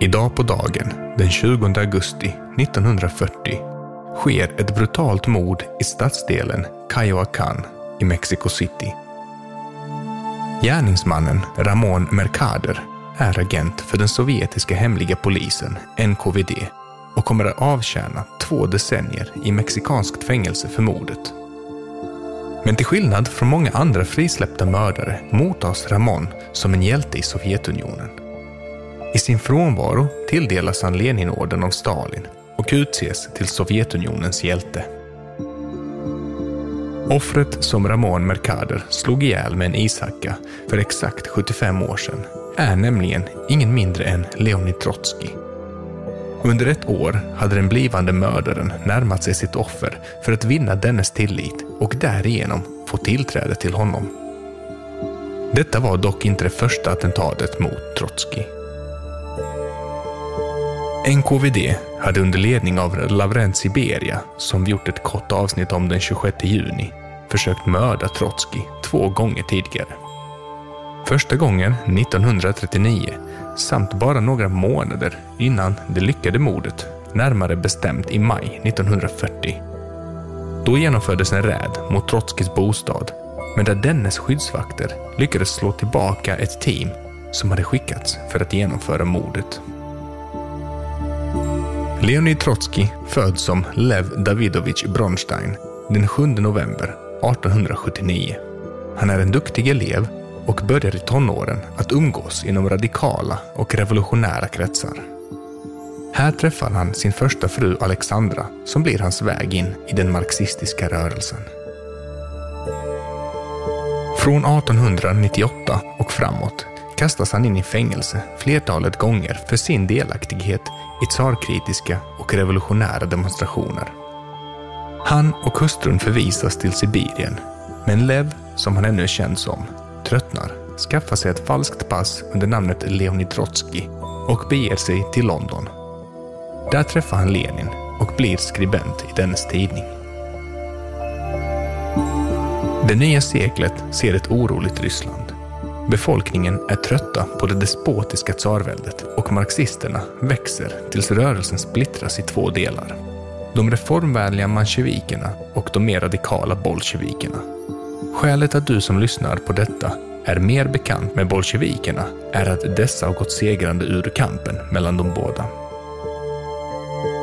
Idag på dagen, den 20 augusti 1940, sker ett brutalt mord i stadsdelen Cayoacán i Mexico City. Gärningsmannen Ramon Mercader är agent för den sovjetiska hemliga polisen NKVD och kommer att avtjäna två decennier i mexikanskt fängelse för mordet. Men till skillnad från många andra frisläppta mördare mottas Ramon som en hjälte i Sovjetunionen. I sin frånvaro tilldelas han Leninorden av Stalin och utses till Sovjetunionens hjälte. Offret som Ramon Mercader slog ihjäl med en ishacka för exakt 75 år sedan är nämligen ingen mindre än Leonid Trotskij. Under ett år hade den blivande mördaren närmat sig sitt offer för att vinna dennes tillit och därigenom få tillträde till honom. Detta var dock inte det första attentatet mot Trotskij. NKVD hade under ledning av Lavrent Siberia, som vi gjort ett kort avsnitt om den 26 juni, försökt mörda Trotskij två gånger tidigare. Första gången 1939 samt bara några månader innan det lyckade mordet, närmare bestämt i maj 1940. Då genomfördes en räd mot Trotskijs bostad, men där dennes skyddsvakter lyckades slå tillbaka ett team som hade skickats för att genomföra mordet. Leonid Trotskij föds som Lev Davidovich Bronstein den 7 november 1879. Han är en duktig elev och börjar i tonåren att umgås inom radikala och revolutionära kretsar. Här träffar han sin första fru Alexandra som blir hans väg in i den marxistiska rörelsen. Från 1898 och framåt kastas han in i fängelse flertalet gånger för sin delaktighet i tsarkritiska och revolutionära demonstrationer. Han och hustrun förvisas till Sibirien, men Lev, som han ännu är känd som, tröttnar, skaffar sig ett falskt pass under namnet Leonid Trotskij och beger sig till London. Där träffar han Lenin och blir skribent i dennes tidning. Det nya seklet ser ett oroligt Ryssland. Befolkningen är trötta på det despotiska tsarväldet och marxisterna växer tills rörelsen splittras i två delar. De reformvänliga mansjevikerna och de mer radikala bolsjevikerna. Skälet att du som lyssnar på detta är mer bekant med bolsjevikerna är att dessa har gått segrande ur kampen mellan de båda.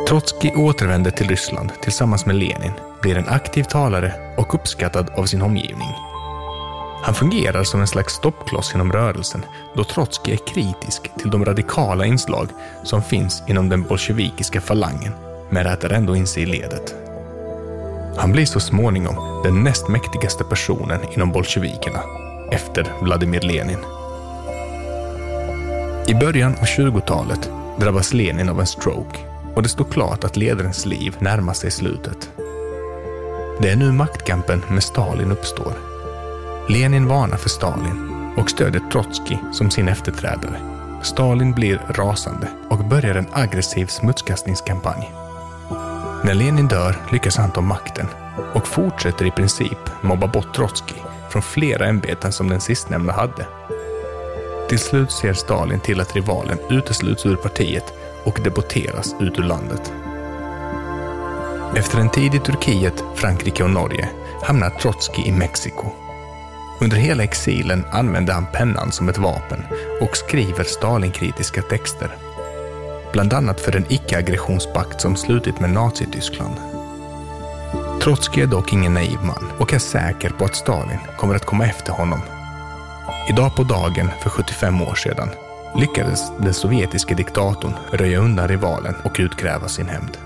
Trotskij återvänder till Ryssland tillsammans med Lenin, blir en aktiv talare och uppskattad av sin omgivning. Han fungerar som en slags stoppkloss inom rörelsen då Trotskij är kritisk till de radikala inslag som finns inom den bolsjevikiska falangen, men rätar ändå in sig i ledet. Han blir så småningom den näst mäktigaste personen inom bolsjevikerna, efter Vladimir Lenin. I början av 20-talet drabbas Lenin av en stroke och det står klart att ledarens liv närmar sig slutet. Det är nu maktkampen med Stalin uppstår. Lenin varnar för Stalin och stödjer Trotskij som sin efterträdare. Stalin blir rasande och börjar en aggressiv smutskastningskampanj. När Lenin dör lyckas han ta makten och fortsätter i princip mobba bort Trotskij från flera ämbeten som den sistnämnda hade. Till slut ser Stalin till att rivalen utesluts ur partiet och deporteras ut ur landet. Efter en tid i Turkiet, Frankrike och Norge hamnar Trotskij i Mexiko. Under hela exilen använder han pennan som ett vapen och skriver Stalinkritiska texter. Bland annat för den icke-aggressionspakt som slutit med Nazityskland. Trotskij är dock ingen naiv man och är säker på att Stalin kommer att komma efter honom. Idag på dagen för 75 år sedan lyckades den sovjetiske diktatorn röja undan rivalen och utkräva sin hämnd.